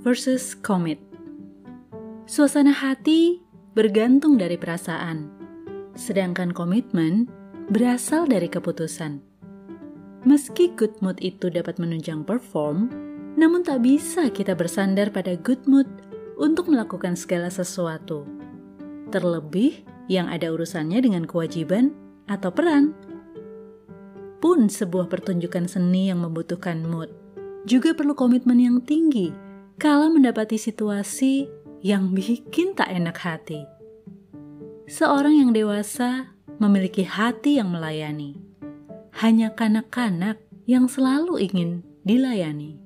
versus commit. Suasana hati bergantung dari perasaan, sedangkan komitmen berasal dari keputusan. Meski good mood itu dapat menunjang perform, namun tak bisa kita bersandar pada good mood untuk melakukan segala sesuatu. Terlebih yang ada urusannya dengan kewajiban atau peran. Pun sebuah pertunjukan seni yang membutuhkan mood juga perlu komitmen yang tinggi kala mendapati situasi yang bikin tak enak hati. Seorang yang dewasa memiliki hati yang melayani, hanya kanak-kanak yang selalu ingin dilayani.